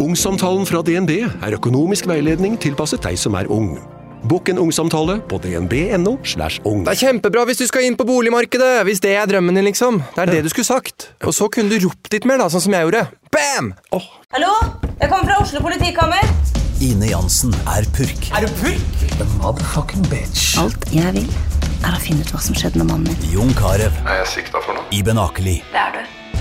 Ungsamtalen fra DNB er økonomisk veiledning tilpasset deg som er ung. Bokk en ungsamtale på dnb.no. slash ung. Det er kjempebra hvis du skal inn på boligmarkedet! Hvis det er drømmen din, liksom. Det er det du skulle sagt. Og så kunne du ropt litt mer, da, sånn som jeg gjorde. Bam! Oh. Hallo? Jeg kommer fra Oslo politikammer. Ine Jansen er purk. Er du purk? The motherfucking bitch. Alt jeg vil, er å finne ut hva som skjedde med mannen min. Jon Carew. Er jeg sikta for noe? Iben Akeli. Det er du.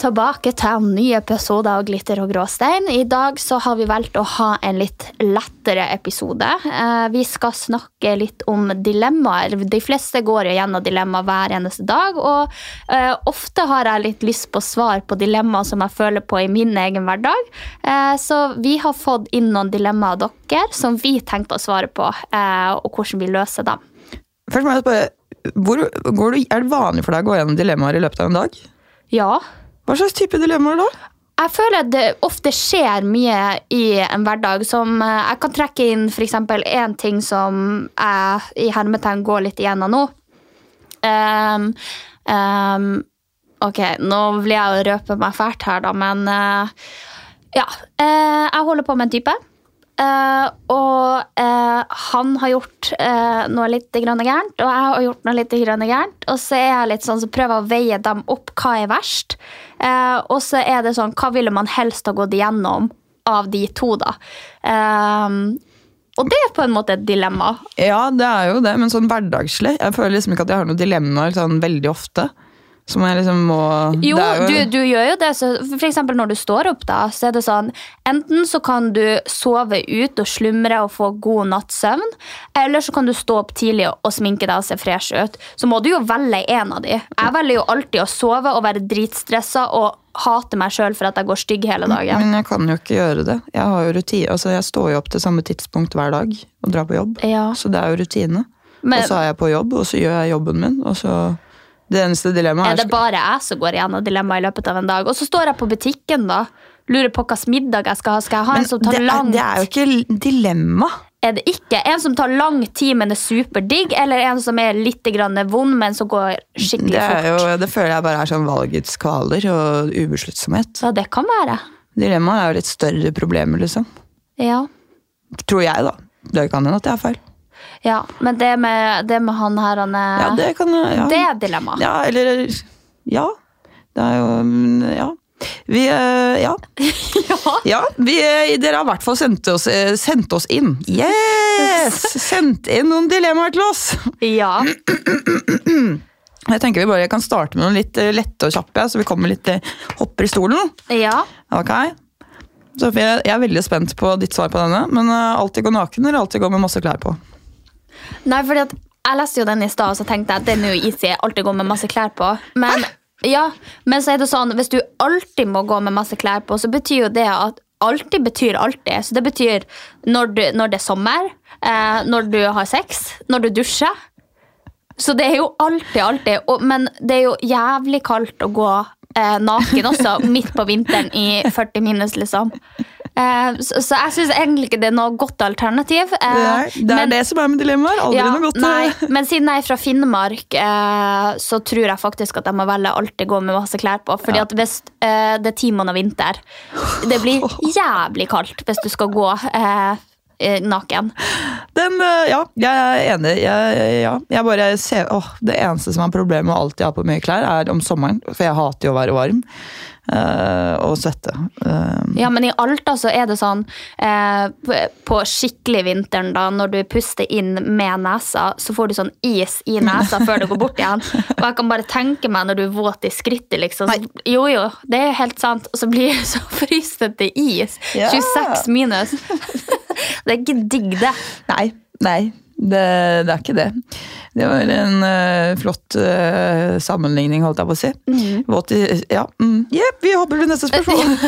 Tilbake til en ny episode av Glitter og gråstein. I dag så har vi valgt å ha en litt lettere episode. Eh, Vi skal snakke litt om dilemmaer. De fleste går jo gjennom dilemmaer hver eneste dag, og eh, ofte har jeg litt lyst på svar på dilemmaer som jeg føler på i min egen hverdag. Eh, Så vi har fått inn noen dilemmaer av dere som vi tenkte å svare på, og hvordan vi løser dem. Først må jeg spørre, hvor, går du, Er det vanlig for deg å gå gjennom dilemmaer i løpet av en dag? Ja, Hva slags type dilemmaer da? Jeg føler at det ofte skjer mye i en hverdag. Som eh, jeg kan trekke inn f.eks. én ting som jeg i hermetegn går litt igjennom nå. Um, um, ok, nå blir jeg å røpe meg fælt her, da, men uh, ja. Uh, jeg holder på med en type. Eh, og eh, han har gjort eh, noe litt grann gærent, og jeg har gjort noe litt grann gærent. Og så er jeg litt sånn, så prøver jeg å veie dem opp hva er verst. Og så er det sånn, hva ville man helst ha gått igjennom av de to, da? Og det er på en måte et dilemma. Ja, det er jo det, men sånn hverdagslig. Jeg føler liksom ikke at jeg har noen dilemmaer sånn veldig ofte. Som jeg liksom må Jo, du, du gjør jo det. Så for eksempel når du står opp, da, så er det sånn Enten så kan du sove ut og slumre og få god nattsøvn, eller så kan du stå opp tidlig og sminke deg og se fresh ut. Så må du jo velge en av de. Jeg velger jo alltid å sove og være dritstressa og hate meg sjøl for at jeg går stygg hele dagen. Men jeg kan jo ikke gjøre det. Jeg har jo rutine, altså jeg står jo opp til samme tidspunkt hver dag og drar på jobb. Ja. Så det er jo rutine. Men og så er jeg på jobb, og så gjør jeg jobben min. Og så Det eneste dilemmaet er det bare jeg som går igjennom dilemmaet i løpet av en dag? Og så står jeg på butikken, da. Lurer på hvilken middag jeg skal ha. Skal jeg ha Men en som tar det, er, det er jo ikke dilemma. er det ikke. En som tar lang tid, men er superdigg, eller en som er litt grann vond, men som går skikkelig Det, er fort. jo, det føler jeg bare er sånn valgets kvaler og ubesluttsomhet. Ja, det kan være. Dilemmaet er jo litt større problemer, liksom. Ja. Tror jeg, da. Det kan hende at jeg har feil. Ja. Men det med, det med han her, han er Ja, det kan ja. Det er dilemma. Ja, eller Ja. Det er jo mm, Ja. Vi eh, Ja. ja vi, eh, dere har i hvert fall sendt oss, eh, sendt oss inn. Yes! Sendt inn noen dilemmaer til oss. Ja. Jeg tenker vi bare kan starte med noen litt lette og kjappe, så vi kommer litt hopper i stolen. ja. Ok. Sofie, jeg er veldig spent på ditt svar på denne, men alltid gå naken eller alltid gå med masse klær på? Nei, fordi at jeg leste jo den i stad, og så tenkte jeg at den er jo easy. Alltid gå med masse klær på. Men, ja, men så er det sånn, hvis du alltid må gå med masse klær på, så betyr jo det at alltid betyr alltid. Så det betyr når, du, når det er sommer, eh, når du har sex, når du dusjer. Så det er jo alltid, alltid. Og, men det er jo jævlig kaldt å gå eh, naken også, midt på vinteren i 40 minus, liksom. Eh, så, så jeg syns egentlig ikke det er noe godt alternativ. Eh, Det er det, er men- det som er med dilemmaer. Aldri ja, noe godt. Nei, men siden jeg er fra Finnmark, eh, så tror jeg faktisk at jeg må velge alltid gå med masse klær på. Fordi at hvis eh, det er ti måneder vinter Det blir jævlig kaldt hvis du skal gå eh, eh, naken. Den, eh, ja, jeg er enig. Jeg, ja, jeg bare ser, åh, det eneste som er problemet med å alltid ha på mye klær, er om sommeren. For jeg hater jo å være varm eh, og svette. Eh, Ja, men i Alta så er det sånn eh, på- skikkelig vinteren, da, når du puster inn med nesa, så får du sånn is i nesa før du går bort igjen. Og jeg kan bare tenke meg når du er våt i skrittet, liksom. Så, jo, jo, det er helt sant. Og så blir du så frysete is. Ja. 26 minus. Det er ikke digg, det. nei, nei. Det, det er ikke det. Det var en uh, flott uh, sammenligning, holdt jeg på å si. Våt i Ja, mm, yep, vi hopper til neste spørsmål.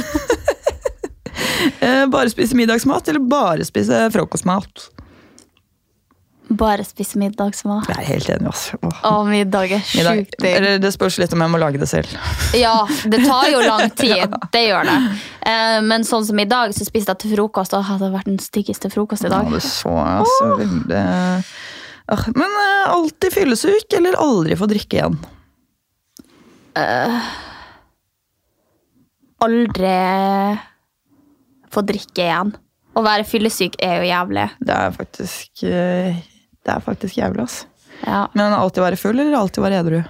Eh, bare spise middagsmat, eller bare spise frokostmat? Bare spise middagsmat. Jeg er helt enig, altså. Åh. Middag er Middag- sjukt digg. Eller det spørs litt om jeg må lage det selv. Ja, det tar jo lang tid. Det gjør det. Eh, Men sånn som i dag, så spiste jeg til frokost, og det hadde vært den styggeste frokost i Ja, dag. det så jeg altså Ah, Men eh, alltid fyllesyk, eller aldri få drikke igjen? Aldri få drikke igjen. Å være fyllesyk er jo jævlig. Det er faktisk eh, Det er faktisk jævlig, ass. Ja. Men alltid være full, eller alltid være edru?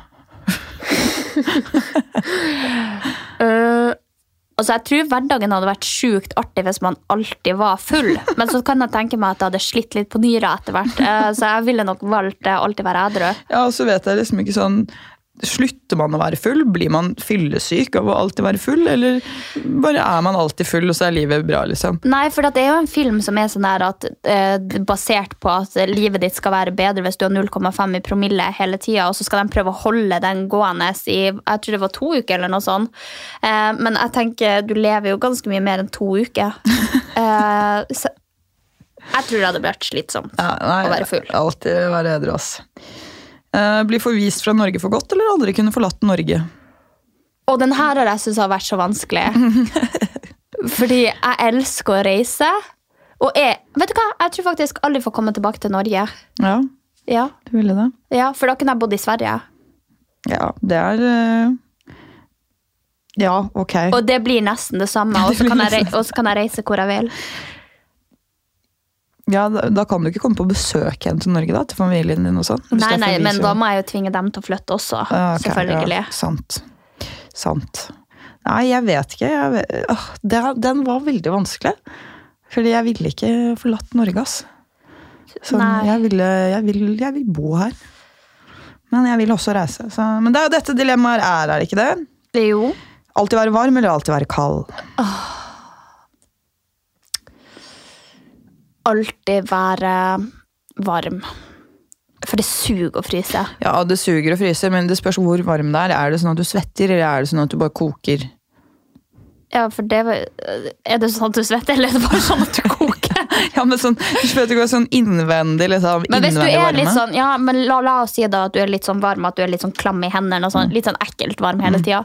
Øh, altså jeg tror hverdagen hadde vært sjukt artig hvis man alltid var full. Men så kan jeg tenke meg at jeg hadde slitt litt på nyra etter hvert. Eh, så jeg ville nok valgt eh, alltid være edru. Ja, og så vet jeg liksom ikke sånn Slutter man å være full? Blir man fyllesyk av å alltid være full? Eller bare er man alltid full, og så er livet bra, liksom? Nei, for det er jo en film som er sånn der at eh, basert på at livet ditt skal være bedre hvis du har 0,5 i promille hele tida, og så skal de prøve å holde den gående i jeg tror det var to uker eller noe sånt. Eh, men jeg tenker du lever jo ganske mye mer enn to uker. Eh, så jeg tror det hadde vært slitsomt Ja, nei, å være full. Alltid være edru, ass. Eh, bli forvist fra Norge for godt, eller aldri kunne forlatt Norge? Og den her har jeg syntes har vært så vanskelig. Fordi jeg elsker å reise. Og jeg, vet du hva? Jeg tror faktisk aldri får komme tilbake til Norge. Ja, Ja, du ville det? ja For da kunne jeg bodd i Sverige. Ja, det er eh, Ja, ok. Og det blir nesten det samme. Og så kan og så kan jeg reise hvor jeg vil. Ja, da, da kan du ikke komme på besøk igjen til Norge, da? Til familien din og sånn? Nei, nei, men da må jeg jo tvinge dem til å flytte også. Ja, ok, selvfølgelig. Ja, sant. Sant. Nei, jeg vet ikke. Jeg vet, åh, det, den var veldig vanskelig. Fordi jeg ville ikke forlatt Norge, ass. Sånn, jeg, ville, jeg, vil, jeg vil bo her. Men jeg vil også reise. Så, men det er jo dette dilemmaet er, er det ikke det? Jo. Alltid være varm eller alltid være kald? Alltid være varm. For det suger å fryse. Ja, det suger å fryse, men det spørs hvor varm det er. Er det sånn at du svetter, eller er det sånn at du bare koker? Ja, for det var- Er det sånn at du svetter, eller er det bare sånn at du koker? Ja, men sånn, du spør ikke, sånn innvendig, liksom. Men hvis du er varme. litt sånn, ja, men la, la oss si da at du er litt sånn varm, at du er litt sånn klam i hendene, og sånn, Mm. litt sånn ekkelt varm hele tida.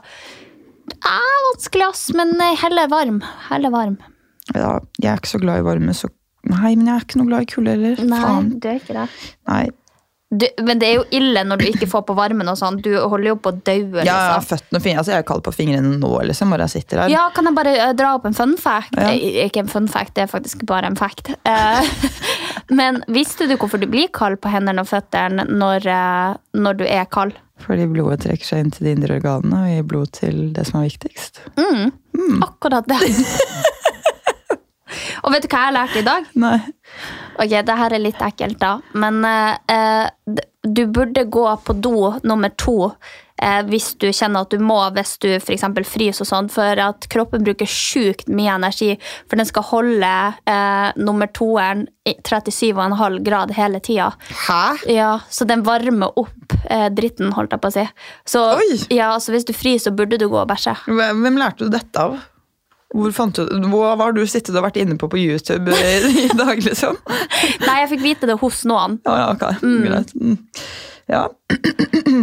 Det er vanskelig, ass, men eh, heller varm. Heller varm. Ja, jeg er ikke så glad i varme, så Nei, men jeg er ikke noe glad i kulde heller. Nei, Faen. du er ikke det. Nei. Du, men det er jo ille når du ikke får på varmen og sånn. Du holder jo på å daue, har liksom. føttene fine. Altså, jeg er kald på fingrene nå, liksom. Bare jeg sitter her. Ja, kan jeg bare uh, dra opp en fun fact? Ja. Eh, Ikke en fun fact, det er faktisk bare en fact. Uh, men visste du hvorfor du blir kald på hendene og føttene når, uh, når du er kald? Fordi blodet trekker seg inn til de indre organene og gir blod til det som er viktigst. Akkurat det. og vet du hva jeg har lært i dag? Nei. Ok, det her er litt ekkelt, da. Men eh, du burde gå på do nummer to eh, hvis du kjenner at du må, hvis du f.eks. fryser og sånn, for at kroppen bruker sjukt mye energi, for den skal holde eh, nummer toeren i 37,5 grad hele tida. Hæ? Ja, så den varmer opp eh, dritten, holdt jeg på å si. Så, Oi! ja, så hvis du fryser, så burde du gå og bæsje. Hvem lærte du dette av? Hvor fant du, Hva har du sittet og vært inne på på YouTube i, dag, liksom? Nei, jeg fikk vite det hos noen. Ja, ja, ok. Greit. Mm. Ja.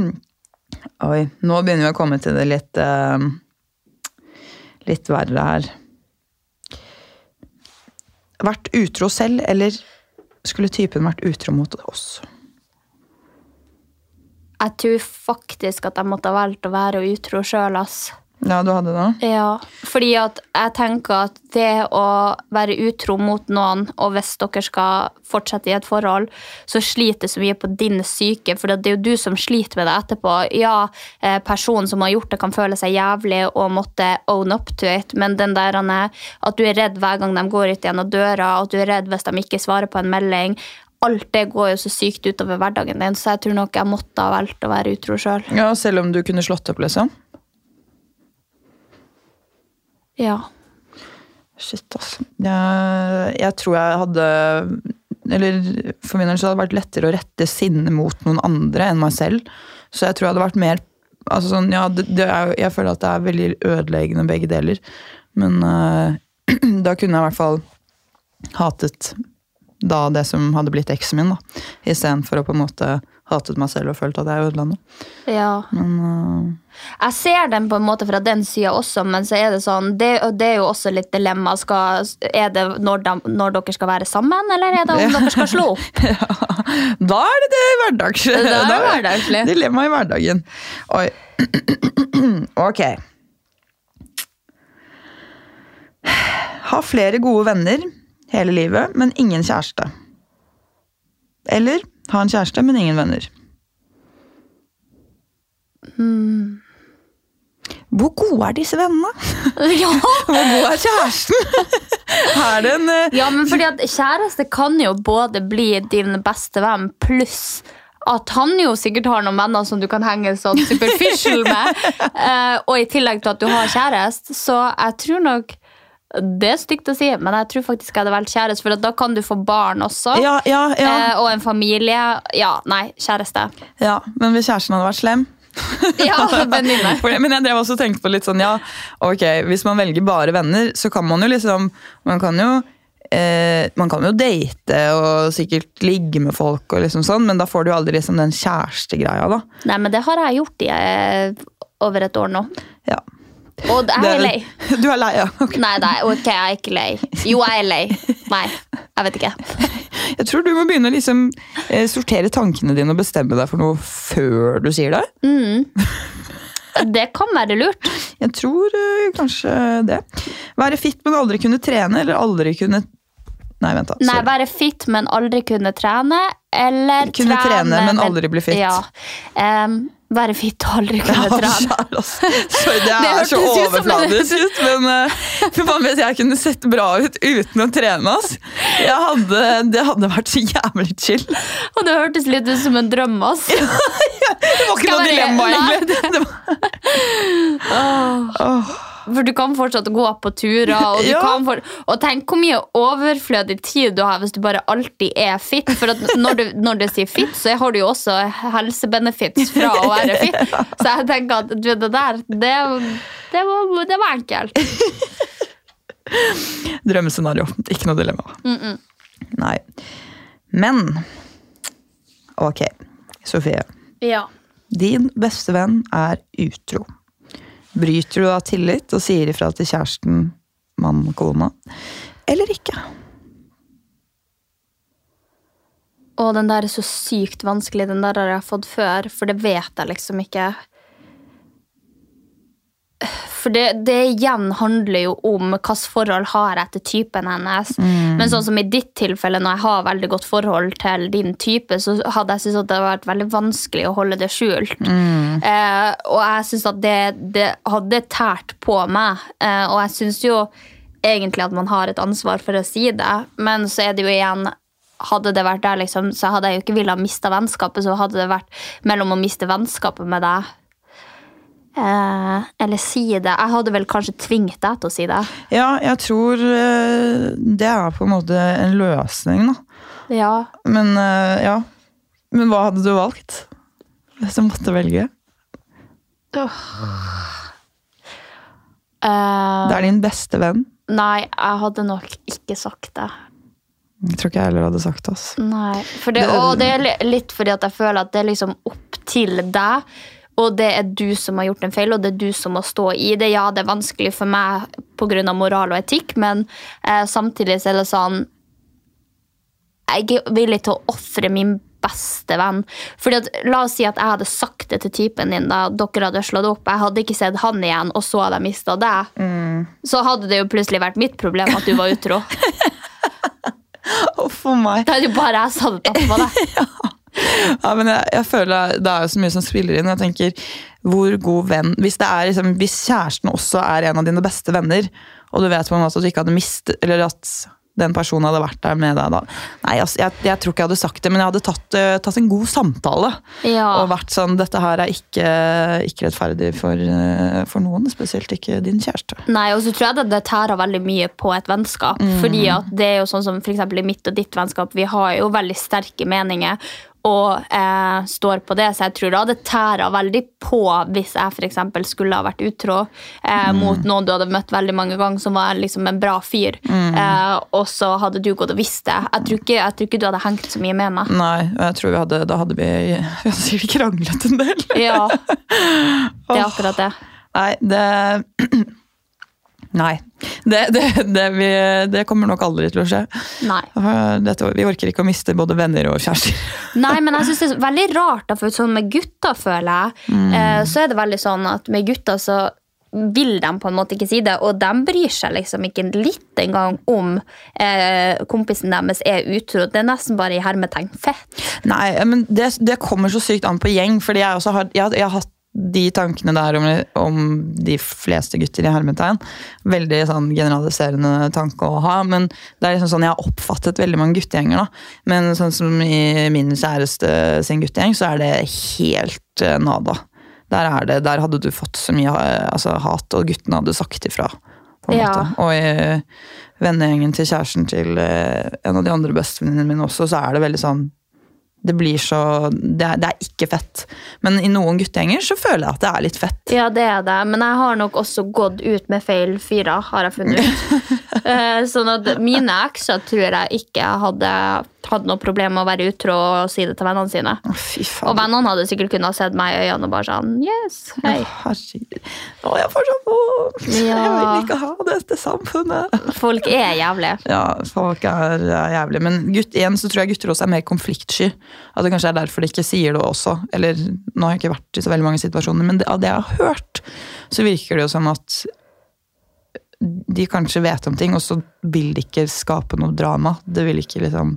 Oi, nå begynner vi å komme til det litt uh, Litt verre her. Vært utro selv, eller skulle typen vært utro mot oss? Jeg tror faktisk at jeg måtte ha valgt å være utro sjøl, ass. Ja, du hadde det? Ja, fordi at jeg tenker at det å være utro mot noen, og hvis dere skal fortsette i et forhold, så sliter det så mye på din syke, for det er jo du som sliter med det etterpå. Ja, eh, personen som har gjort det, kan føle seg jævlig og måtte own up to it, men den der er- at du er redd hver gang de går ut gjennom døra, at du er redd hvis de ikke svarer på en melding, alt det går jo så sykt utover hverdagen din, så jeg tror nok jeg måtte ha valgt å være utro sjøl. Ja, Selv om du kunne slått opp, liksom? Ja. Shit, altså. Jeg, jeg tror jeg hadde Eller for min del så hadde det vært lettere å rette sinne mot noen andre enn meg selv. Så jeg tror jeg hadde vært mer altså sånn, ja, det, det er, Jeg føler at det er veldig ødeleggende begge deler. Men uh, da kunne jeg i hvert fall hatet da det som hadde blitt eksen min, da. Istedenfor å på en måte hatet meg selv og følt at jeg ødela noe. Ja. Men uh... Jeg ser den på en måte fra den sida også, men så er det sånn Det, det er jo også litt dilemma. Skal, er det når, de, når dere skal være sammen, eller er det om dere skal slå opp? Da er det det hverdags. Da er det hverdagslig. Dilemma i hverdagen. Oi. ok. Ha flere gode venner hele livet, men ingen kjæreste. Eller ha en kjæreste, men ingen venner. Hmm. Hvor gode er disse vennene? Ja. Hvor god er kjæresten? er det en uh... ja, men fordi at kjæreste kan jo både bli din beste venn, pluss at han jo sikkert har noen venner som du kan henge sånn superficial med. uh, og i tillegg til at du har kjæreste, så jeg tror nok Det er stygt å si, men jeg tror faktisk jeg hadde valgt kjæreste, for da kan du få barn også. Ja, ja, ja. Eh, og en familie. Ja, nei, kjæreste. ja. Men hvis kjæresten hadde vært slem? Ja, venninne. Men jeg drev også og tenkte på litt sånn, ja, ok, hvis man velger bare venner, så kan man jo liksom, man kan jo, eh, man kan jo date og sikkert ligge med folk og liksom sånn, men da får du jo aldri liksom den kjærestegreia da. Nei, men det har jeg gjort i eh, over et år nå. Ja. Og jeg er lei. Du er lei, ja. Okay. Nei, nei, ok, jeg er ikke lei. Jo, jeg er lei. Nei, jeg vet ikke. Jeg tror du må begynne å liksom eh, sortere tankene dine og bestemme deg for noe før du sier det. Det kan være lurt. Jeg tror eh, kanskje det. Være fit, men aldri kunne trene, eller aldri kunne... Nei, vent da. Nei, være fit, men aldri kunne trene. Eller Kunne trene, men aldri bli fit. Ja. Em, være fitt og aldri kunne Ja, trene. altså. Det er så overfladisk ut, men uh, for faen jeg kunne sett bra ut uten å trene. ass. Hadde, det hadde vært så jævlig chill. Og det hørtes litt ut som en drøm, ass. Det var ikke Skal noe dilemma, egentlig. Det var, For du kan fortsatt gå på turer, og, Ja. for, og tenk hvor mye overflødig tid du har hvis du bare alltid er fit. For når du, når du sier fit, så har du jo også helsebenefits fra å være fit. Så jeg tenker at du, det der, det, det, var, det var enkelt. drømmescenario. Ikke noe dilemma. Nei. Men Ok, Sofie. Ja. Din beste venn er utro. Bryter du av tillit og sier ifra til kjæresten, mann, kona? Eller ikke? Og den der er så sykt vanskelig. Den der har jeg fått før, for det vet jeg liksom ikke. For det, det igjen handler jo om hvilket forhold har jeg til typen hennes. Men sånn som i ditt tilfelle, når jeg har veldig godt forhold til din type, så hadde jeg syntes at det hadde vært veldig vanskelig å holde det skjult. Eh, og jeg syns at det, det hadde tært på meg. Eh, og jeg syns jo egentlig at man har et ansvar for å si det, men så er det jo igjen hadde det vært der, liksom, så hadde jeg jo ikke villet miste vennskapet. Så hadde det vært mellom å miste vennskapet med deg eh, eller si det. Jeg hadde vel kanskje tvingt deg til å si det. Ja, jeg tror eh, det er på en måte en løsning, da. Ja. Men eh, ja. Men hva hadde du valgt? Hvis du måtte velge? Uh, Det er din beste venn. Nei, jeg hadde nok ikke sagt det. Jeg tror ikke jeg heller hadde sagt det. ass. Nei, det, Det- og det er litt fordi at jeg føler at det er liksom opp til deg, og det er du som har gjort en feil, og det er du som må stå i det. Ja, det er vanskelig for meg pga. moral og etikk, men eh, samtidig så er det sånn Jeg er villig til å ofre min beste venn. Fordi at, La oss si at jeg hadde sagt det til typen din da dere hadde slått opp. Jeg hadde ikke sett han igjen, og så hadde jeg mista deg. Så hadde det jo plutselig vært mitt problem at du var utro. Å, for meg. Da hadde jo bare jeg hadde tatt på det. Ja, men jeg, jeg føler Det er jo så mye som spiller inn. Jeg tenker, hvor god venn Hvis, det er, liksom, hvis kjæresten også er en av dine beste venner, og du vet på en måte at du ikke hadde mistet Eller at den personen hadde vært der med deg da. Nei, altså, jeg, jeg tror ikke jeg hadde sagt det, men jeg hadde tatt, uh, tatt en god samtale. Ja. Og vært sånn Dette her er ikke, ikke rettferdig for, uh, for noen, spesielt ikke din kjæreste. Nei, og så tror jeg det, det tærer veldig mye på et vennskap. Fordi at det er jo sånn som for i mitt og ditt vennskap, vi har jo veldig sterke meninger og eh, står på det, så jeg tror det det tæra veldig på hvis jeg eksempel skulle ha vært utro eh, mot noen du hadde møtt veldig mange ganger, som var liksom en bra fyr, eh, og så hadde du gått og visst det. Jeg tror, ikke, jeg tror ikke du hadde hengt så mye med meg. Nei, og jeg tror vi hadde, da hadde vi, vi hadde sikkert kranglet en del. Ja, det er akkurat det. Nei, det Nei. Det, det, det, vi, det kommer nok aldri til å skje. Dette, vi orker ikke å miste både venner og kjærester. Nei, men jeg synes det er veldig rart, da, for sånn med gutter, føler jeg, eh, så er det veldig sånn at med gutter så vil de på en måte ikke si det, og de bryr seg liksom ikke litt engang om eh, kompisen deres er utro. Det er nesten bare i hermetegn fett. Nei, men det, det kommer så sykt an på gjeng, fordi jeg, har, jeg, jeg har hatt de tankene der om, om de fleste gutter i hermetegn. Veldig sånn generaliserende tanke å ha, men det er liksom sånn jeg har oppfattet veldig mange guttegjenger. da. Men sånn som i min kjæreste sin guttegjeng, så er det helt eh, nada. Der, er det, der hadde du fått så mye eh, altså, hat, og guttene hadde sagt ifra. Ja. Og i vennegjengen til kjæresten til eh, en av de andre bestevenninnene mine også, så er det veldig sånn det blir så det er, det er ikke fett. Men i noen guttegjenger så føler jeg at det er litt fett. Ja, det er det, men jeg har nok også gått ut med feil fyrer, har jeg funnet ut. Eh, sånn at mine ekser tror jeg ikke hadde hatt noe problem med å være utro og si det til vennene sine. Faen. Og vennene hadde sikkert kunnet sett meg i øynene og bare sånn Yes, hei. Å, Å, jeg får så vondt! Jeg vil ikke ha dette samfunnet. Folk er jævlige. Ja, folk er, er jævlige. Men gutt, igjen så tror jeg gutter også er mer konfliktsky. At det kanskje er derfor de ikke sier det også. Eller, nå har jeg ikke vært i så veldig mange situasjoner, men det, av det jeg har hørt, så virker det jo som at de kanskje vet om ting, og så vil de ikke skape noe drama. Det vil ikke liksom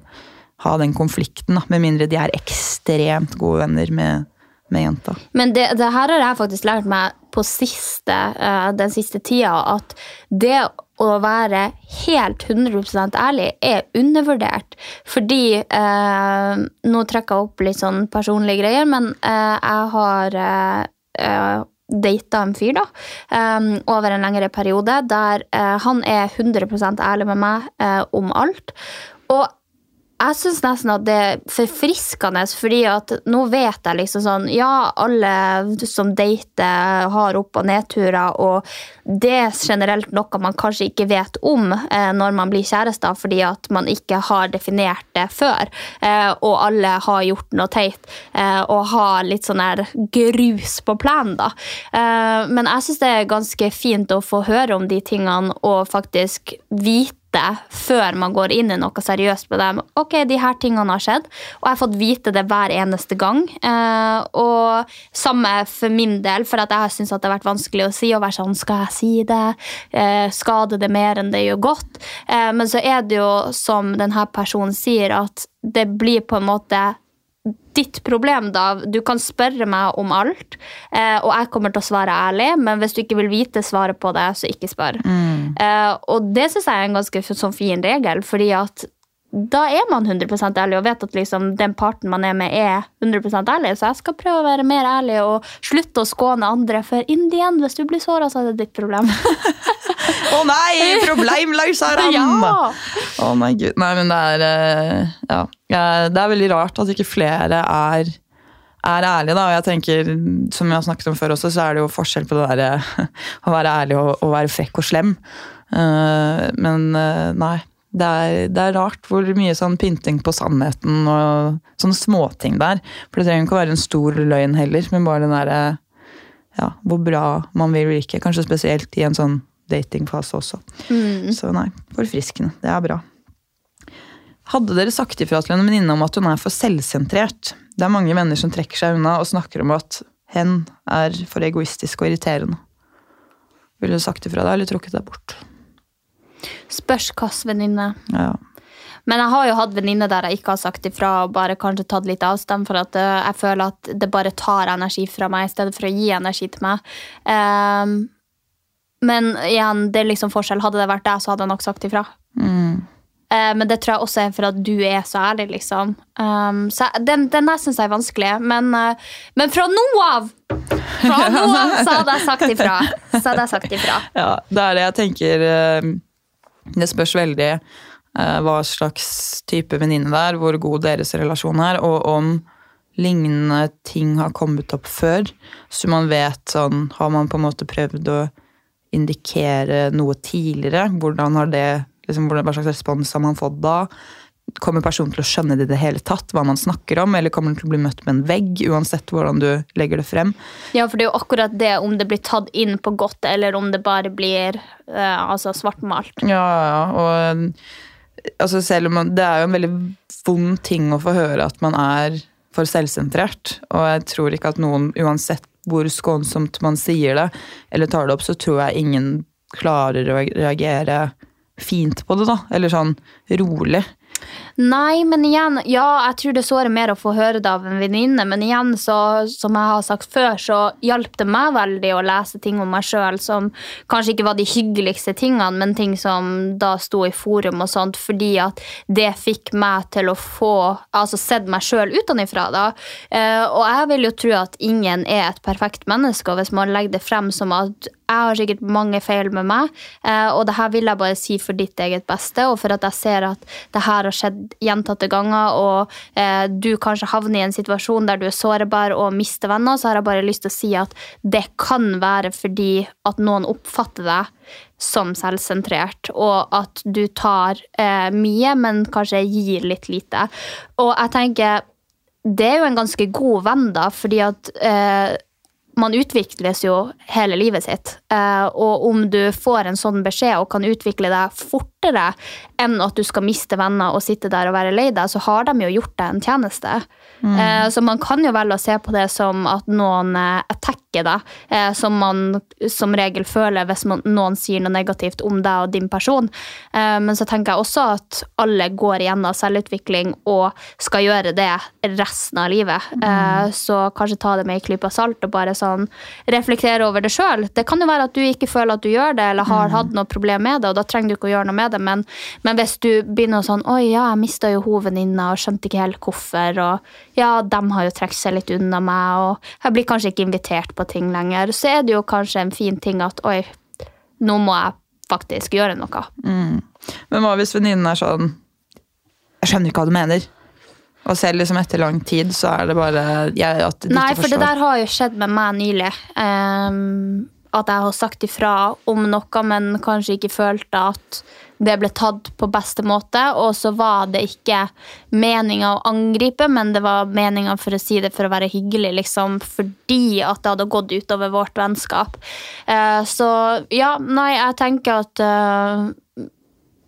ha den konflikten, da. Med mindre de er ekstremt gode venner med, med jenta. Men det, det her har jeg faktisk lært meg på siste, uh, den siste tida, at det å være helt 100% ærlig er undervurdert. Fordi uh, Nå trekker jeg opp litt sånn personlige greier, men uh, jeg har data en fyr da, um, over en lengre periode, der uh, han er 100% ærlig med meg uh, om alt. Og jeg syns nesten at det er forfriskende, fordi at nå vet jeg liksom sånn Ja, alle som dater, har opp- og nedturer, og det er generelt noe man kanskje ikke vet om eh, når man blir kjærester, fordi at man ikke har definert det før. Eh, og alle har gjort noe teit, eh, og har litt sånn her grus på plenen, da. Eh, men jeg syns det er ganske fint å få høre om de tingene, og faktisk vite før man går inn i noe seriøst med dem. Ok, de her tingene har skjedd, og jeg har fått vite det hver eneste gang. Eh, og samme for min del, for at jeg har syntes det har vært vanskelig å si. og være sånn, Skal jeg si det? Eh, skader det mer enn det gjør godt? Eh, men så er det jo, som denne personen sier, at det blir på en måte ditt problem, da. Du kan spørre meg om alt, eh, og jeg kommer til å svare ærlig, men hvis du ikke vil vite svaret på det, så ikke spør. Eh, og det syns jeg er en ganske sånn fin regel, fordi at da er man 100% ærlig og vet at liksom den parten man er med, er 100% ærlig. Så jeg skal prøve å være mer ærlig og slutte å skåne andre, for in the end, hvis du blir såra, så er det ditt problem. Å nei! Problemløseren! ja! Å nei, gud. Nei, men det er eh, Ja. Ja, Det er veldig rart at ikke flere er, er ærlige, da. Og jeg tenker, som vi har snakket om før også, så er det jo forskjell på det derre å være ærlig og, og være frekk og slem. Eh, men eh, nei. Det er, det er rart hvor mye sånn pynting på sannheten og sånne småting der. For det trenger ikke å være en stor løgn heller, men bare den derre ja, hvor bra man vil virke. Kanskje spesielt i en sånn datingfase også. Så nei, forfriskende. Det er bra. Hadde dere sagt ifra til en venninne om at hun er for selvsentrert? Det er mange venner som trekker seg unna og snakker om at hen er for egoistisk og irriterende. Ville du sagt ifra da, eller trukket deg bort? Spørs hvilken venninne. Ja. Men jeg har jo hatt venninner der jeg ikke har sagt ifra og bare kanskje tatt litt avstand, for at eh, jeg føler at det bare tar energi fra meg i stedet for å gi energi til meg. Um, men igjen, det er liksom forskjell. Hadde det vært deg, så hadde jeg nok sagt ifra. Mm. Eh, men det tror jeg også er for at du er så ærlig, liksom. Um, så den, den der syns jeg er vanskelig. Men, uh, men fra nå av Fra nå av så hadde jeg sagt ifra. Så hadde jeg sagt ifra. Ja, det er det jeg tenker eh, Det spørs veldig hva slags type venninne det er, hvor god deres relasjon er, og om lignende ting har kommet opp før. Så man vet sånn Har man på en måte prøvd å indikere noe tidligere? Hvordan har det liksom, Hva slags respons har man fått da? Kommer personen til å skjønne det i det hele tatt, hva man snakker om, eller kommer den til å bli møtt med en vegg, uansett hvordan du legger det frem? Ja, for det er jo akkurat det om det blir tatt inn på godt, eller om det bare blir eh, altså svartmalt. Ja, ja, og altså selv om man, Det er jo en veldig vond ting å få høre at man er for selvsentrert. Og jeg tror ikke at noen, uansett hvor skånsomt man sier det, eller tar det opp, så tror jeg ingen klarer å reagere fint på det, da. Eller sånn rolig. Nei, men igjen, ja, jeg tror det sårer mer å få høre det av en venninne, men igjen, så, som jeg har sagt før, så hjalp det meg veldig å lese ting om meg sjøl som kanskje ikke var de hyggeligste tingene, men ting som da sto i forum og sånt, fordi at det fikk meg til å få altså sett meg sjøl utenfra, da. Eh, og jeg vil jo tro at ingen er et perfekt menneske, og hvis man legger det frem som at jeg har sikkert mange feil med meg, eh, og det her vil jeg bare si for ditt eget beste, og for at jeg ser at det her har skjedd gjentatte ganger, og eh, du kanskje havner i en situasjon der du er sårbar og mister venner, så har jeg bare lyst til å si at det kan være fordi at noen oppfatter deg som selvsentrert, og at du tar eh, mye, men kanskje gir litt lite. Og jeg tenker det er jo en ganske god venn, da, fordi at eh, man utvikles jo hele livet sitt. Eh, og om du får en sånn beskjed og kan utvikle deg fortere enn at du skal miste venner og sitte der og være lei deg, så har de jo gjort deg en tjeneste. Mm. så man kan jo velge å se på det som at noen attacker deg, eh, som man som regel føler hvis man, noen sier noe negativt om deg og din person. Eh, men så tenker jeg også at alle går igjennom selvutvikling og skal gjøre det resten av livet. Eh, så kanskje ta det med en klype salt og bare sånn reflektere over det sjøl. Det kan jo være at du ikke føler at du gjør det, eller har hatt noe problem med det, og da trenger du ikke å gjøre noe med det, men, men hvis du begynner sånn Oi, ja, jeg mista jo hovedvenninna og skjønte ikke helt hvorfor, og ja, de har jo trukket seg litt unna meg, og jeg blir kanskje ikke invitert på ting lenger, så er det jo kanskje en fin ting at oi, nå må jeg faktisk gjøre noe. Men hva hvis venninnen er sånn Jeg skjønner ikke hva du mener. Og selv liksom etter lang tid så er det bare jeg, at de Nei, ikke for det der har jo skjedd med meg nylig. Um, at jeg har sagt ifra om noe, men kanskje ikke følte at det ble tatt på beste måte. Og så var det ikke meninga å angripe, men det var meninga for å si det for å være hyggelig, liksom, fordi at det hadde gått utover vårt vennskap. Eh, så ja, nei, jeg tenker at uh,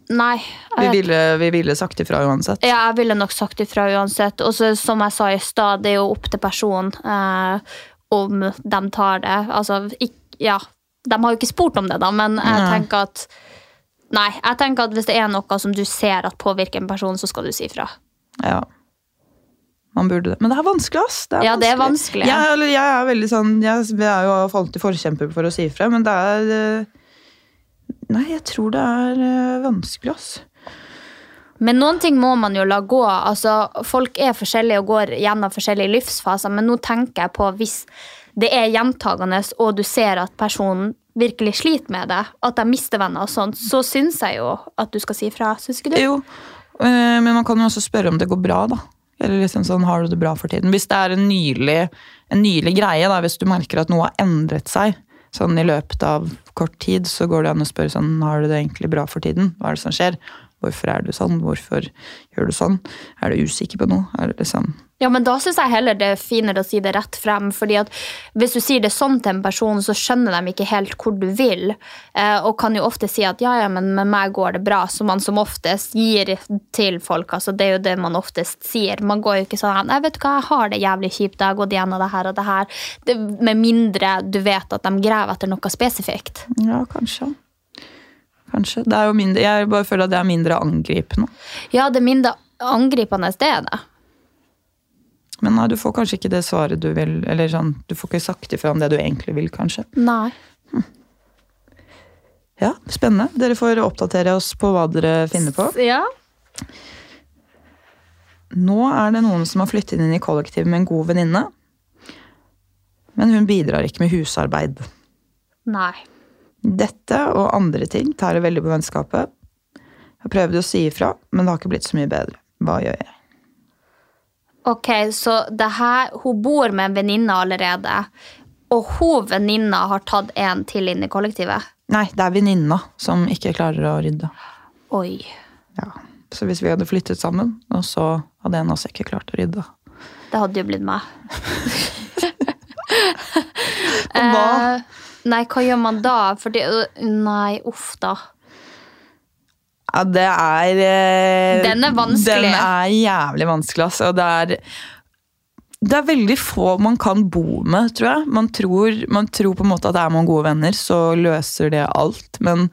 Nei. Vi ville, vi ville sagt ifra uansett. ja, jeg ville nok sagt ifra uansett. Og så, som jeg sa i stad, det er jo opp til personen eh, om de tar det. Altså, ikk- ja, de har jo ikke spurt om det, da, men jeg tenker at Nei, jeg tenker at hvis det er noe som du ser at påvirker en person, så skal du si ifra. Ja. Man burde det. Men det er vanskelig, ass. Det er Ja, det er vanskelig. Jeg, eller, jeg er veldig sånn Jeg, jeg er jo alltid forkjemper for å si ifra, men det er eh, Nei, jeg tror det er eh, vanskelig, ass. Men noen ting må man jo la gå. Altså, folk er forskjellige og går gjennom forskjellige livsfaser, men nå tenker jeg på hvis det er gjentagende, og du ser at personen virkelig sliter med det, at de mister venner og sånt, så syns jeg jo at du skal si ifra. Syns ikke du? Jo, eh, men man kan jo også spørre om det går bra, da. Eller liksom sånn, har du det bra for tiden? Hvis det er en nylig, en nylig greie, da, hvis du merker at noe har endret seg sånn i løpet av kort tid, så går det an å spørre sånn, har du det egentlig bra for tiden? Hva er det som skjer? Hvorfor er du sånn? Hvorfor gjør du sånn? Er du usikker på noe? Er det liksom Ja, men da syns jeg heller det er finere å si det rett frem. fordi at hvis du sier det sånn til en person, så skjønner de ikke helt hvor du vil. Eh, og kan jo ofte si at ja, ja, men med meg går det bra, som man som oftest gir til folk. altså Det er jo det man oftest sier. Man går jo ikke sånn jeg vet hva, jeg har det jævlig kjipt, jeg har gått gjennom det her og det her. Det, med mindre du vet at de graver etter noe spesifikt. Ja, kanskje. Kanskje. Det er jo mindre, jeg bare føler at det er mindre angripende. Ja, det er mindre angripende, det er det. Men nei, du får kanskje ikke det svaret du vil, eller sånn, du får ikke sagt ifra om det du egentlig vil, kanskje. Nei. Ja, spennende. Dere får oppdatere oss på hva dere finner på. Ja. Nå er det noen som har flyttet inn i kollektiv med en god venninne. Men hun bidrar ikke med husarbeid. Nei. Dette og andre ting tar det veldig på vennskapet. Jeg har prøvd å si ifra, men det har ikke blitt så mye bedre. Hva gjør jeg? Ok, så det her, hun bor med en venninne allerede, og hun venninna har tatt en til inn i kollektivet? Nei, det er venninna som ikke klarer å rydde. Oi. Ja. Så hvis vi hadde flyttet sammen, og så hadde en av oss ikke klart å rydde. Det hadde jo blitt meg. og Hva? Eh, nei, hva gjør man da? Fordi, nei, uff da. Ja, det er eh, Den er vanskelig. Den er jævlig vanskelig, altså. Og det er det er veldig få man kan bo med, tror jeg. Man tror, man tror på en måte at er man gode venner, så løser det alt. Men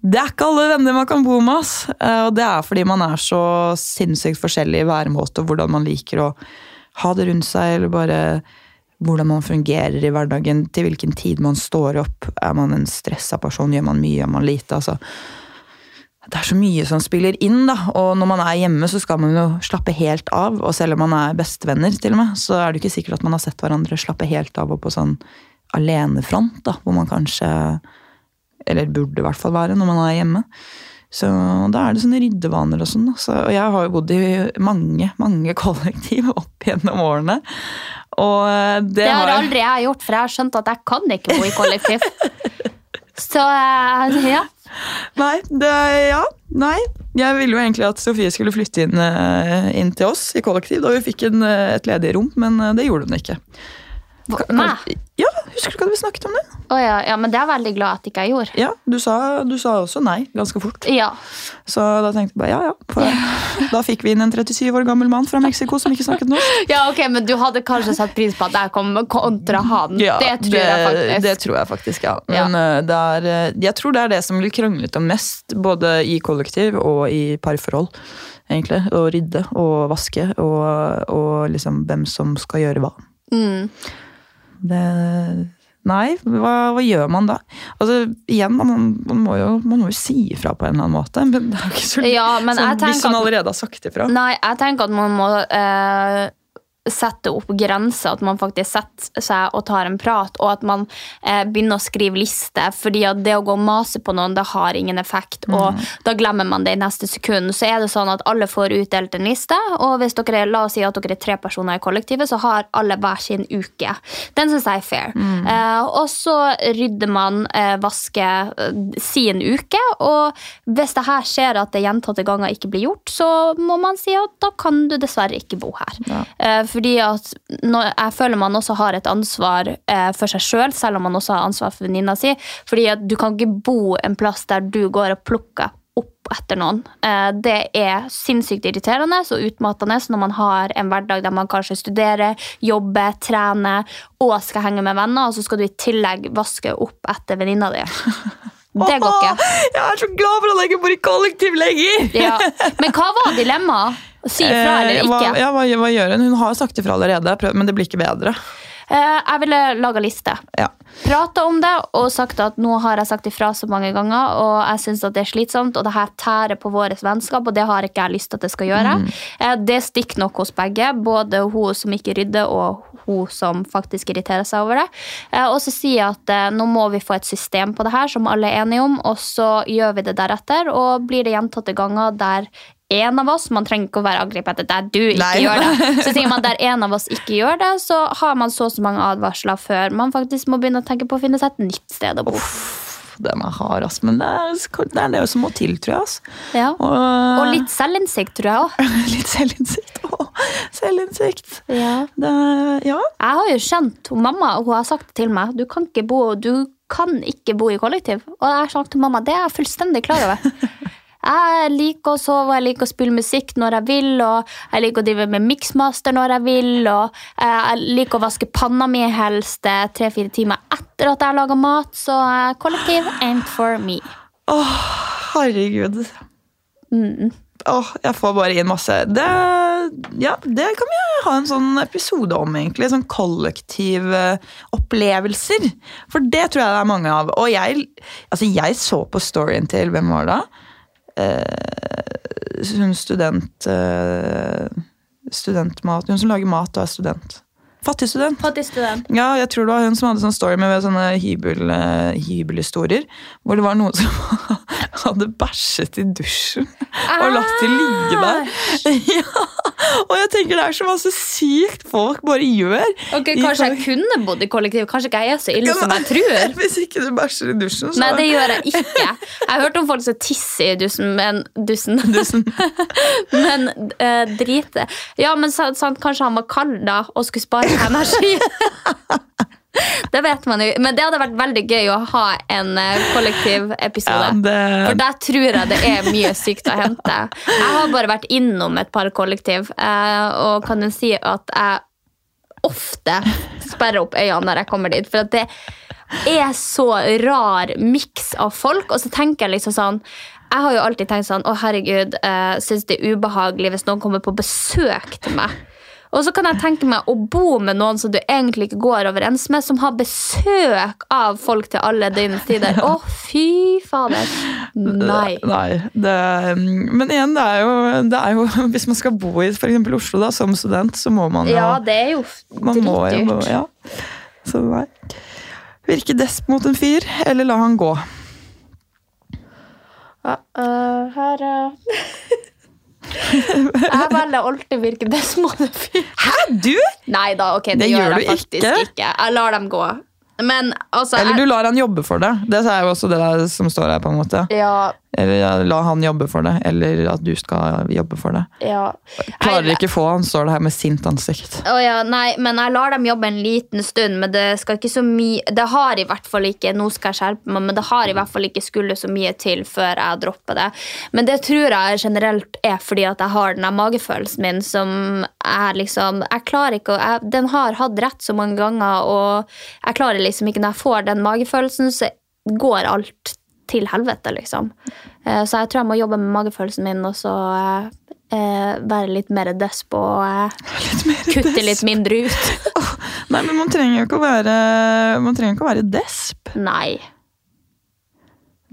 det er ikke alle venner man kan bo med. ass. Eh, Og det er fordi man er så sinnssykt forskjellig i væremåte og hvordan man liker å ha det rundt seg, eller bare hvordan man fungerer i hverdagen, til hvilken tid man står opp. Er man en stressa person, gjør man mye, gjør man lite? altså det er så mye som spiller inn, da. Og når man er hjemme, så skal man jo slappe helt av. Og selv om man er bestevenner, til og med, så er det ikke sikkert at man har sett hverandre slappe helt av og på sånn alenefront, da, hvor man kanskje Eller burde i hvert fall være når man er hjemme. Så da er det sånne ryddevaner og sånn. Så, og jeg har jo bodd i mange, mange kollektiv opp gjennom årene. Og det, Det har har aldri jeg gjort, for jeg har skjønt at jeg kan ikke bo i kollektiv. Så eh, ja. Nei, det, ja, nei. Jeg ville jo egentlig at Sofie skulle flytte inn, eh, inn til oss i kollektiv da vi fikk en, eh, et ledig rom, men eh, det gjorde hun ikke. Meg? Ja, Husker du ikke at vi snakket om det? Oh, ja, ja, men det er jeg veldig glad at ikke jeg gjorde. Ja, Du sa, du sa også nei ganske fort. Ja. Så da tenkte jeg bare ja, ja. Da fikk vi inn en 37 år gammel mann fra Mexico som ikke snakket norsk. ja, ok, Men du hadde kanskje satt pris på at jeg kom kontra han. Ja, det tror jeg faktisk. Det tror jeg faktisk, ja. Men ja. det er, eh, jeg tror det er det som blir kranglet om mest, både i kollektiv og i parforhold. egentlig. Å rydde og vaske og, og liksom hvem som skal gjøre hva. Mm. Det, nei, hva, hva gjør man da? Altså, igjen, man, man, må jo, man må jo si ifra på en eller annen måte. Men det er jo ikke så, Ja, men sånn, jeg hvis man allerede har sagt ifra. Nei, jeg tenker at man må eh, sette opp grenser. At man faktisk setter seg og tar en prat, og at man eh, begynner å skrive liste. fordi at det å gå og mase på noen, det har ingen effekt, og da glemmer man det i neste sekund. Så er det sånn at alle får utdelt en liste, og hvis dere, la oss si at dere er tre personer i kollektivet, så har alle hver sin uke. Den syns jeg er fair. Eh, og så rydder man, eh, vasker eh, sin uke, og hvis det her skjer at det gjentatte ganger ikke blir gjort, så må man si at da kan du dessverre ikke bo her. Eh, fordi at når, jeg føler man også har et ansvar eh, for seg sjøl, selv, selv om man også har ansvar for venninna si. Fordi at du kan ikke bo en plass der du går og plukker opp etter noen. Eh, det er sinnssykt irriterende og utmattende når man har en hverdag der man kanskje studerer, jobber, trener og skal henge med venner, og så skal du i tillegg vaske opp etter venninna di. Det går ikke. Jeg er så glad for jeg ikke bor i kollektiv lenger! Ja. Men hva var dilemmaet? Si ifra eller ikke. hva, ja, hva, hva gjør hun? Hun har sagt ifra allerede, men det blir ikke bedre. Eh, Jeg ville laga liste. Ja. Prata om det og sagt at nå har jeg sagt ifra så mange ganger, og jeg syns det er slitsomt, og det her tærer på vårt vennskap, og det har ikke jeg lyst til at det skal gjøre. Mm. Det stikker nok hos begge, både hun som ikke rydder, og hun som faktisk irriterer seg over det. Eh, Og så sier jeg at eh, nå må vi få et system på det her som alle er enige om, og så gjør vi det deretter, og blir det gjentatte ganger der en av oss, man trenger ikke å være angrepet etter der du ikke Nei. gjør det, så sier man der en av oss ikke gjør det, så har man så og så mange advarsler før man faktisk må begynne å tenke på å finne seg et nytt sted å bo. Den er hard, ass. Men det er, det er det som må til, tror jeg. Ass. Ja. Og, Og litt selvinnsikt, tror jeg òg. litt selvinnsikt. Å, selvinnsikt. Ja. Det, ja. Jeg har jo skjønt, hun mamma hun har sagt til meg, du kan ikke bo, du kan ikke bo i kollektiv. Og jeg har sagt til mamma, det er jeg fullstendig klar over. Jeg liker å sove, jeg liker å spille musikk når jeg vil, og jeg liker å drive med mixmaster når jeg vil, og eh, jeg liker å vaske panna mi helst eh, tre-fire timer etter at jeg har laga mat, så eh, kollektiv ain't for me. Åh, herregud. Mm. Åh, jeg får bare inn masse det, Ja, det kan vi ha en sånn episode om, egentlig. Sånn kollektive opplevelser. For det tror jeg det er mange av. Og jeg, altså jeg så på storyen til Hvem var det? Eh, Hun student... Eh, studentmat Hun som lager mat og er student. Fattig student. Fattig student. Ja, jeg tror det var hun som hadde sånn story med sånne hybel, eh, hybelhistorier. Hvor det var noen som hadde bæsjet i dusjen og latt de ligge der. Ja, og jeg tenker det er så masse sykt folk bare gjør. Ok, Kanskje jeg kunne bodd i kollektiv. Kanskje ikke jeg er så ille som jeg tror. Hvis ikke du bæsjer i dusjen, så Nei, det gjør jeg ikke. Jeg har hørt om folk som tisser i dussen, men dussen. men eh, drite. Ja, men sant, kanskje han var kald da og skulle spare energi. det vet man jo. Men det hadde vært veldig gøy å ha en eh, kollektiv episode. Ja, det- For der tror jeg det er mye sykt å hente. Jeg har bare vært innom et par kollektiv, eh, og kan jo si at jeg ofte sperrer opp øynene når jeg kommer dit. For det er så rar miks av folk, og så tenker jeg liksom sånn jeg har jo alltid tenkt sånn Å, herregud, jeg syns det er ubehagelig hvis noen kommer på besøk til meg. Og så kan jeg tenke meg å bo med noen som du egentlig ikke går overens med, som har besøk av folk til alle døgnets tider. Å, fy fader. Nei. Nei, det, men igjen, det er, jo, det er jo Hvis man skal bo i eksempel Oslo da, som student, så må man jo Ja, det er jo dritdyrt. ja. Så nei. Virke desp mot en fyr, eller la han gå. Uh, uh, her øh. Jeg velger alltid virke desmodefyr. Hæ, du?! Nei da, ok, det, Det gjør jeg du faktisk ikke. ikke. Jeg lar dem gå. Men altså Eller du lar han jobbe for det. Det er jo også det der som står her. på en måte. ja, Eller la han jobbe for det, eller at du skal jobbe for det. ja. Klarer Jeg- ikke få han, står det her med sint ansikt. Å ja, nei, men jeg lar dem jobbe en liten stund, men det skal ikke så mye Det har i hvert fall ikke Nå skal jeg skjerpe meg, men det har i hvert fall ikke skulle så mye til før jeg dropper det. Men det tror jeg generelt er fordi at jeg har den magefølelsen min som er liksom Jeg klarer ikke å jeg, Den har hatt rett så mange ganger, og jeg klarer liksom ikke Når jeg får den magefølelsen, så går alt til helvete, liksom. Eh, Så jeg tror jeg må jobbe med magefølelsen min, og så eh, eh, være litt mer desp og eh, kutte litt mindre ut. Nei, men man trenger jo ikke å være Man trenger ikke å være desp. Nei.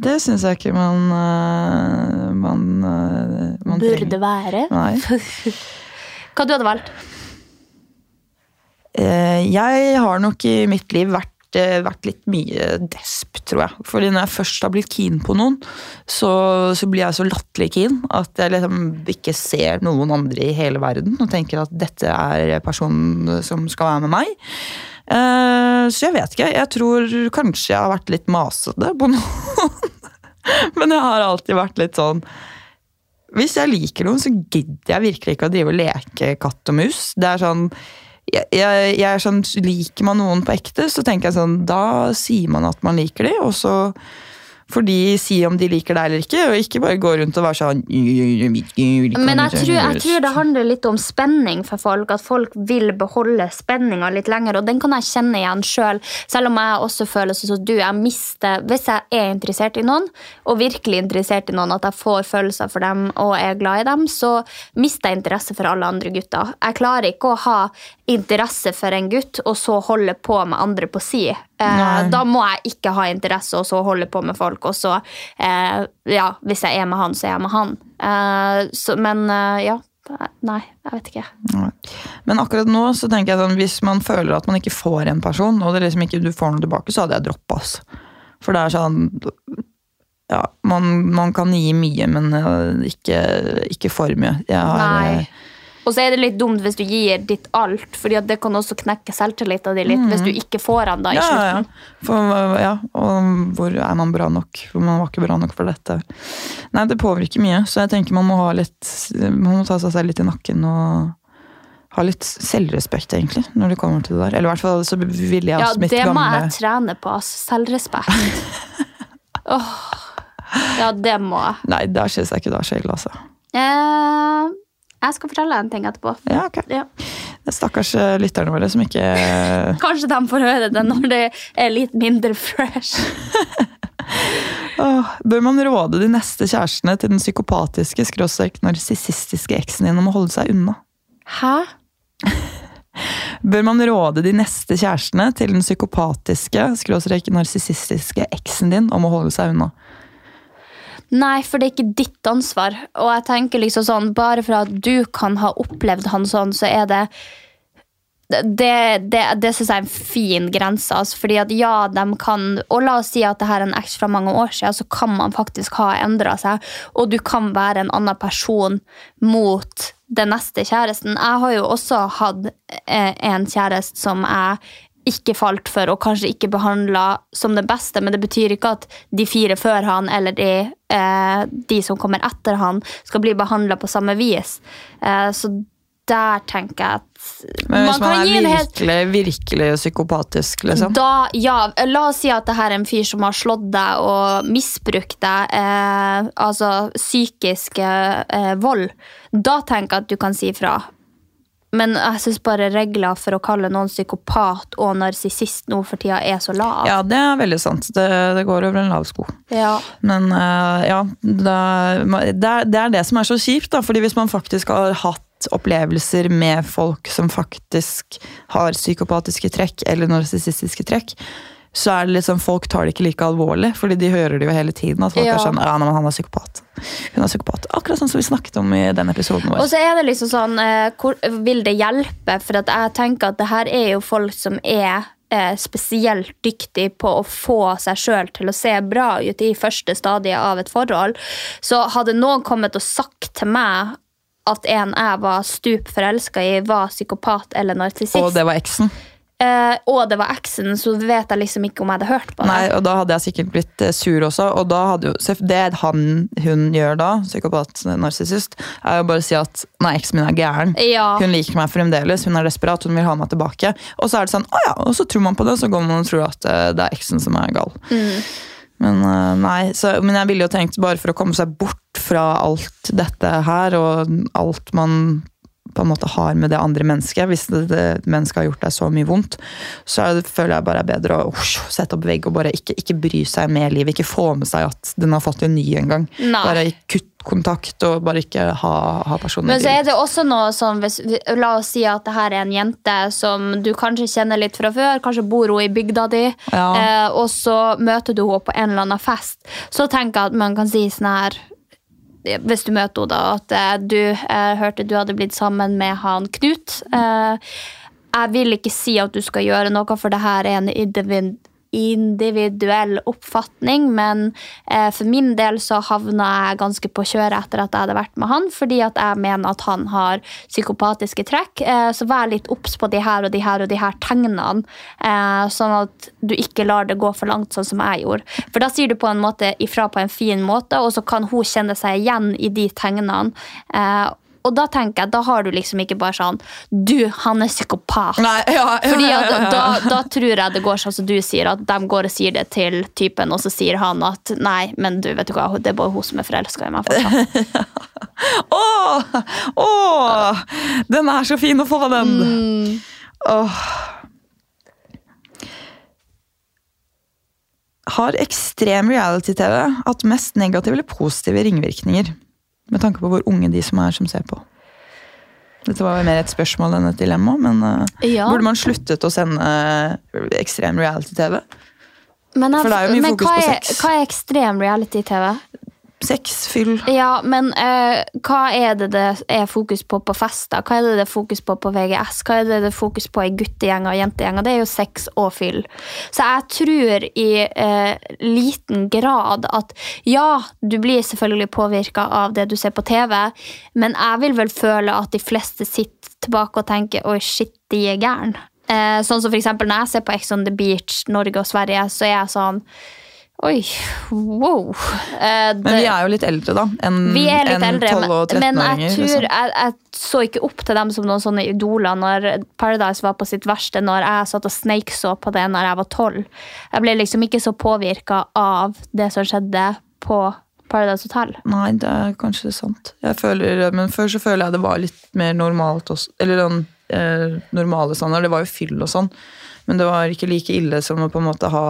Det syns jeg ikke man Man, man Burde trenger. være. Nei. Hva du hadde valgt? Jeg har nok i mitt liv vært, vært litt mye desp, tror jeg. Fordi når jeg først har blitt keen på noen, så, så blir jeg så latterlig keen at jeg liksom ikke ser noen andre i hele verden og tenker at dette er personen som skal være med meg. Eh, Så jeg vet ikke. Jeg tror kanskje jeg har vært litt masete på noen. Men jeg har alltid vært litt sånn hvis jeg liker noen, så gidder jeg virkelig ikke å drive og leke katt og mus. Det er sånn jeg, jeg, jeg sånn, Liker man noen på ekte, så tenker jeg sånn Da sier man at man liker dem, og så får de si om de liker deg eller ikke, og ikke bare gå rundt og være sånn Men jeg tror, jeg tror det handler litt om spenning for folk. At folk vil beholde spenninga litt lenger. Og den kan jeg kjenne igjen sjøl. Selv. selv om jeg også føler sånn som du. Jeg mister, hvis jeg er interessert i noen, og virkelig interessert i noen, at jeg får følelser for dem og er glad i dem, så mister jeg interesse for alle andre gutter. Jeg klarer ikke å ha interesse for en gutt og så holde på med andre på si. Eh, da må jeg ikke ha interesse og så holde på med folk. Og så, eh, ja, hvis jeg er med han, så er jeg med han. Eh, så, men eh, ja. Nei, jeg vet ikke. Nei. Men akkurat nå så tenker jeg sånn, hvis man føler at man ikke får en person, og det liksom ikke du får noe tilbake, så hadde jeg droppa. For det er sånn ja, man, man kan gi mye, men eh, ikke, ikke for mye. Jeg har, Nei. Og så er det litt dumt hvis du gir ditt alt, for det kan også knekke selvtilliten din litt hvis du ikke får han da i Ja, ja, slutten. ja. For, ja. Og hvor er man bra nok? For man var ikke bra nok for dette. Nei, det påvirker mye, så jeg tenker man må ha litt Man må ta seg selv litt i nakken og ha litt selvrespekt, egentlig, når det kommer til det der. Eller i hvert fall så ville jeg Ja, hos mitt det må jeg trene på. ass. Selvrespekt. oh. Ja, det må jeg. Nei, der syns jeg ikke du er så altså. Eh, jeg skal fortelle deg en ting etterpå. Ja, ok. Ja. Det er Stakkars eh, lytterne våre som ikke Kanskje de får høre det når det er litt mindre fresh. Bør man råde de neste kjærestene til den psykopatiske, skråstrek narsissistiske eksen din om å holde seg unna? Hæ? Bør man råde de neste kjærestene til den psykopatiske, skråstrek narsissistiske eksen din om å holde seg unna? Nei, for det er ikke ditt ansvar. Og jeg tenker liksom sånn, bare for at du kan ha opplevd han sånn, så er det det, det, det synes jeg er en fin grense. Altså, fordi at ja, de kan Og la oss si at det her er en eks fra mange år siden, så kan man faktisk ha endra seg. Og du kan være en annen person mot den neste kjæresten. Jeg har jo også hatt eh, en kjæreste som jeg ikke falt for, og kanskje ikke behandla som det beste, men det betyr ikke at de fire før han eller de, eh, de som kommer etter han, skal bli behandla på samme vis. Eh, så der tenker jeg at Men hvis man, man er helt virkelig, virkelig psykopatisk, liksom. da, ja, La oss si at det her er en fyr som har slått deg og misbrukt deg, eh, altså psykisk eh, vold. Da tenker jeg at du kan si ifra. Men jeg syns bare regler for å kalle noen psykopat og narsissist nå for tida er så lav. Ja, det er veldig sant. Det, det går over en lav sko. Ja. Men uh, ja, det, er, det er det som er så kjipt, da. fordi hvis man faktisk har hatt opplevelser med folk som faktisk har psykopatiske trekk eller narsissistiske trekk, så er det liksom, folk tar det ikke like alvorlig, fordi de hører det jo hele tiden. At folk Ja. er sånn, ja, men han er psykopat. Hun er psykopat. Akkurat sånn som vi snakket om i den episoden vår. Og så er det liksom sånn eh, hvor, Vil det hjelpe? For jeg tenker at det her er jo folk som er eh, spesielt dyktig på å få seg sjøl til å se bra ut i første stadie av et forhold. Så hadde noen kommet og sagt til meg at en jeg var stup forelska i, var psykopat eller narsissist, Og det var eksen. Eh, og det var eksen, så vet jeg liksom ikke om jeg hadde hørt på det. Nei, og da hadde jeg sikkert blitt eh, sur også. Og da hadde jo, det han, hun gjør da, psykopat, narsissist, er jo bare å si at nei, eksen min er gæren. Ja. Hun liker meg fremdeles, hun er desperat, hun vil ha meg tilbake. Og så er det sånn, å ja, og så tror man på det, og så går man og tror at eh, det er eksen som er gal. Men eh, nei, så, men jeg ville jo tenkt bare for å komme seg bort fra alt dette her, og alt man på en måte har med det andre mennesket, hvis det, det mennesket har gjort deg så mye vondt, så det, føler jeg bare er bedre å ush, sette opp vegg og bare ikke, ikke bry seg med livet, ikke få med seg at den har fått en ny en gang. Nei. Bare kutt kontakt og bare ikke ha, ha personer Men så er det også noe sånn hvis, La oss si at det her er en jente som du kanskje kjenner litt fra før. Kanskje bor hun i bygda di, Ja. eh, og så møter du henne på en eller annen fest. Så tenker jeg at man kan si sånn her hvis du møter henne, da, at eh, du eh, hørte du hadde blitt sammen med han Knut. Eh, jeg vil ikke si at du skal gjøre noe, for det her er en individuell oppfatning, men eh, for min del så havna jeg ganske på kjøret etter at jeg hadde vært med han, fordi at jeg mener at han har psykopatiske trekk. Eh, så vær litt obs på de her og de her og de her tegnene, eh, sånn at du ikke lar det gå for langt, sånn som jeg gjorde. For da sier du på en måte ifra på en fin måte, og så kan hun kjenne seg igjen i de tegnene. Eh, og da tenker jeg, da har du liksom ikke bare sånn Du, han er psykopat. Nei, ja, ja, Fordi ja, da, da tror jeg det går sånn som du sier, at de går og sier det til typen, og så sier han at nei, men du vet du hva, det er bare hun som er forelska i meg. Åh, åh, den er så fin å få den! den. Åh. Har ekstrem reality-TV hatt mest negative eller positive ringvirkninger? Med tanke på hvor unge de som er som ser på. Dette var mer et spørsmål enn et dilemma, men uh, Ja. burde man sluttet å sende uh, ekstrem reality-TV? Men, For det er jo mye fokus hva, på er, sex. hva er ekstrem reality-TV? Sex, fyll Ja, men eh, hva er det det er fokus på på fester? Hva er det det er fokus på på VGS? Hva er det det er fokus på i guttegjenger og jentegjenger? Det er jo sex og fyll. Så jeg tror i eh, liten grad at ja, du blir selvfølgelig påvirka av det du ser på TV, men jeg vil vel føle at de fleste sitter tilbake og tenker oi, shit, de er gæren. Eh, sånn som for eksempel når jeg ser på Ex on the Beach, Norge og Sverige, så er jeg sånn Oi, wow. Eh, Men vi er jo litt eldre, da. Enn vi er litt enn eldre, 12- og men, men jeg tror liksom. jeg, jeg så ikke opp til dem som noen sånne idoler når Paradise var på sitt verste, når jeg satt og sneakså på det når jeg var tolv. Jeg ble liksom ikke så påvirka av det som skjedde på Paradise Hotel. Nei, det er kanskje sant. Jeg føler, men før så føler jeg det var litt mer normalt også. Eller den eh, normale standard. Det var jo fyll og sånn. Men det var ikke like ille som å på en måte ha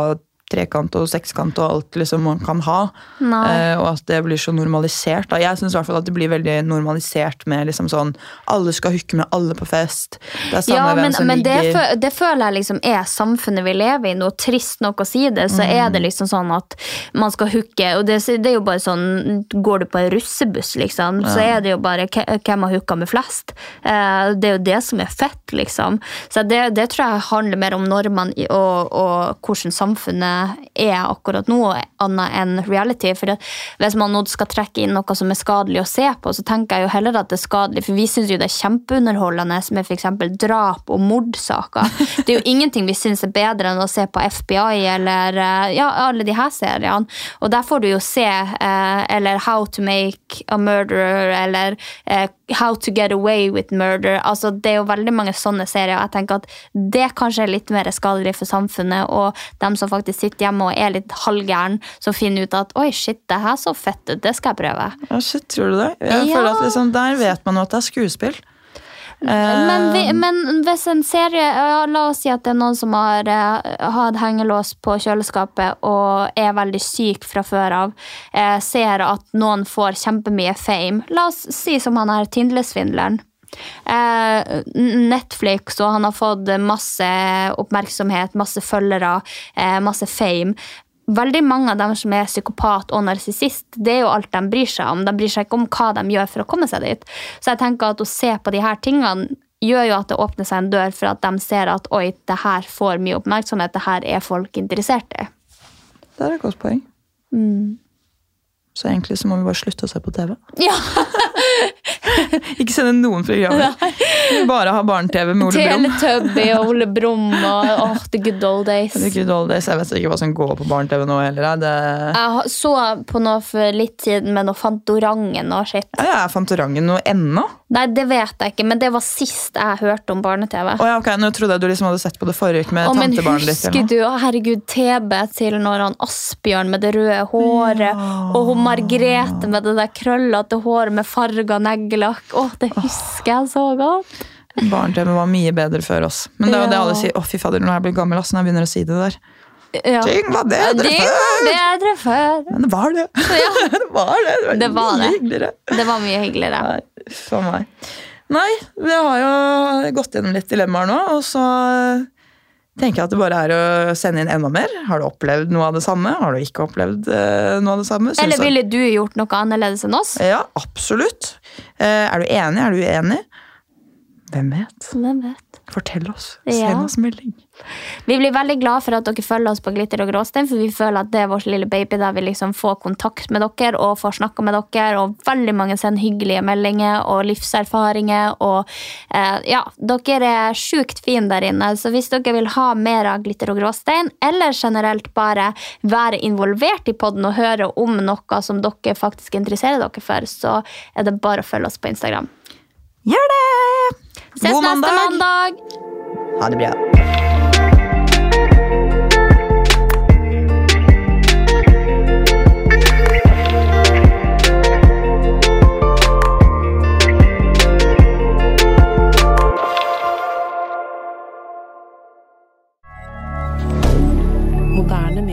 trekant og sekskant og alt liksom man kan ha. Eh, og at det blir så normalisert. Da. Jeg syns at det blir veldig normalisert med liksom sånn alle skal hooke med alle på fest. Det er samme Ja, hvem som men det, ligger fø- det føler jeg liksom er samfunnet vi lever i nå. Trist nok å si det, så er Mm. det liksom sånn at man skal hooke. Og det, det er jo bare sånn Går du på en russebuss, liksom, så er det jo bare hvem har hooka med flest. Eh, det er jo det som er fett, liksom. Så det, det tror jeg handler mer om normene og, og hvordan samfunnet er akkurat nå, annet enn reality. For hvis man nå skal trekke inn noe som er skadelig å se på, så tenker jeg jo heller at det er skadelig, for vi syns jo det er kjempeunderholdende med f.eks. drap og mordsaker. Det er jo ingenting vi syns er bedre enn å se på FBI eller eh, ja, alle de her seriene. Og der får du jo se eh, eller How to make a murderer eller eh, How to get away with murder. Altså, det er jo veldig mange sånne serier. Jeg tenker at Det kanskje er litt mer skadelig for samfunnet, og dem som faktisk sitter hjemme og er litt halvgæren, som finner ut at oi, shit, det her så fett ut, det skal jeg prøve. Ja, shit, tror du det? Jeg Ja. føler at liksom, Der vet man jo at det er skuespill. Men, vi, Eh, men hvis en serie ja, La oss si at det er noen som har eh, hatt hengelås på kjøleskapet og er veldig syk fra før av, eh, ser at noen får kjempemye fame. La oss si som han her Tindlesvindleren. Eh, Netflix, og han har fått masse oppmerksomhet, masse følgere, eh, masse fame. Veldig mange av dem som er psykopat og narsissist, det er jo alt de bryr seg om. De bryr seg ikke om hva de gjør for å komme seg dit. Så jeg tenker at å se på de her tingene gjør jo at det åpner seg en dør for at de ser at oi, det her får mye oppmerksomhet, det her er folk interessert i. Det er et godt poeng. Mm. Så egentlig så må vi bare slutte å se på TV. Ja, Ikke sende noen programmer. Bare ha barne-TV med Ole Brumm. Teletubby og Ole Brumm og oh, the good old days. The Good old days. Jeg vet ikke hva som går på barne-TV nå heller. Det... Jeg så på noe for litt siden med noe Fantorangen og shit. Ja, er Fantorangen noe ennå. Nei, det vet jeg ikke, men det var sist jeg hørte om barne-TV. Oh, ja, okay. Nå trodde jeg du liksom hadde sett på det forrige med tantebarnet ditt. husker du, oh, herregud, TB til når han Asbjørn med det røde håret, og hun Margrethe med det der krøllete håret med farga neglelakk. Å, det husker jeg så godt. Barne-TV var mye bedre før oss. Men det er jo det alle sier. Å, fy fader, når jeg blir gammel, ass, når jeg begynner å si det der. Ja. Ting var bedre Det før! var bedre før. Men det var det. det var det. Det var, Det var mye det. hyggeligere. Det var mye hyggeligere. Nei, for meg. Nei, vi har jo gått gjennom litt dilemmaer nå, og så tenker jeg at det bare er å sende inn enda mer. Har du opplevd noe av det samme? Har du ikke opplevd eh, noe av det samme? Synes Eller ville du gjort noe annerledes enn oss? Ja, absolutt. Eh, er du enig? Er du uenig? Hvem vet? Hvem vet? Fortell oss. Ja. Send oss melding. Vi blir veldig glad for at dere følger oss på Glitter og gråstein, for vi føler at det er vår lille baby der vi liksom får kontakt med dere og får snakka med dere. Og veldig mange sender hyggelige meldinger og livserfaringer. Og eh, ja, dere er sjukt fine der inne. Så hvis dere vil ha mer av Glitter og gråstein, eller generelt bare være involvert i podden og høre om noe som dere faktisk interesserer dere for, så er det bare å følge oss på Instagram. Gjør det! Ses God neste mandag! mandag! Ha det bra.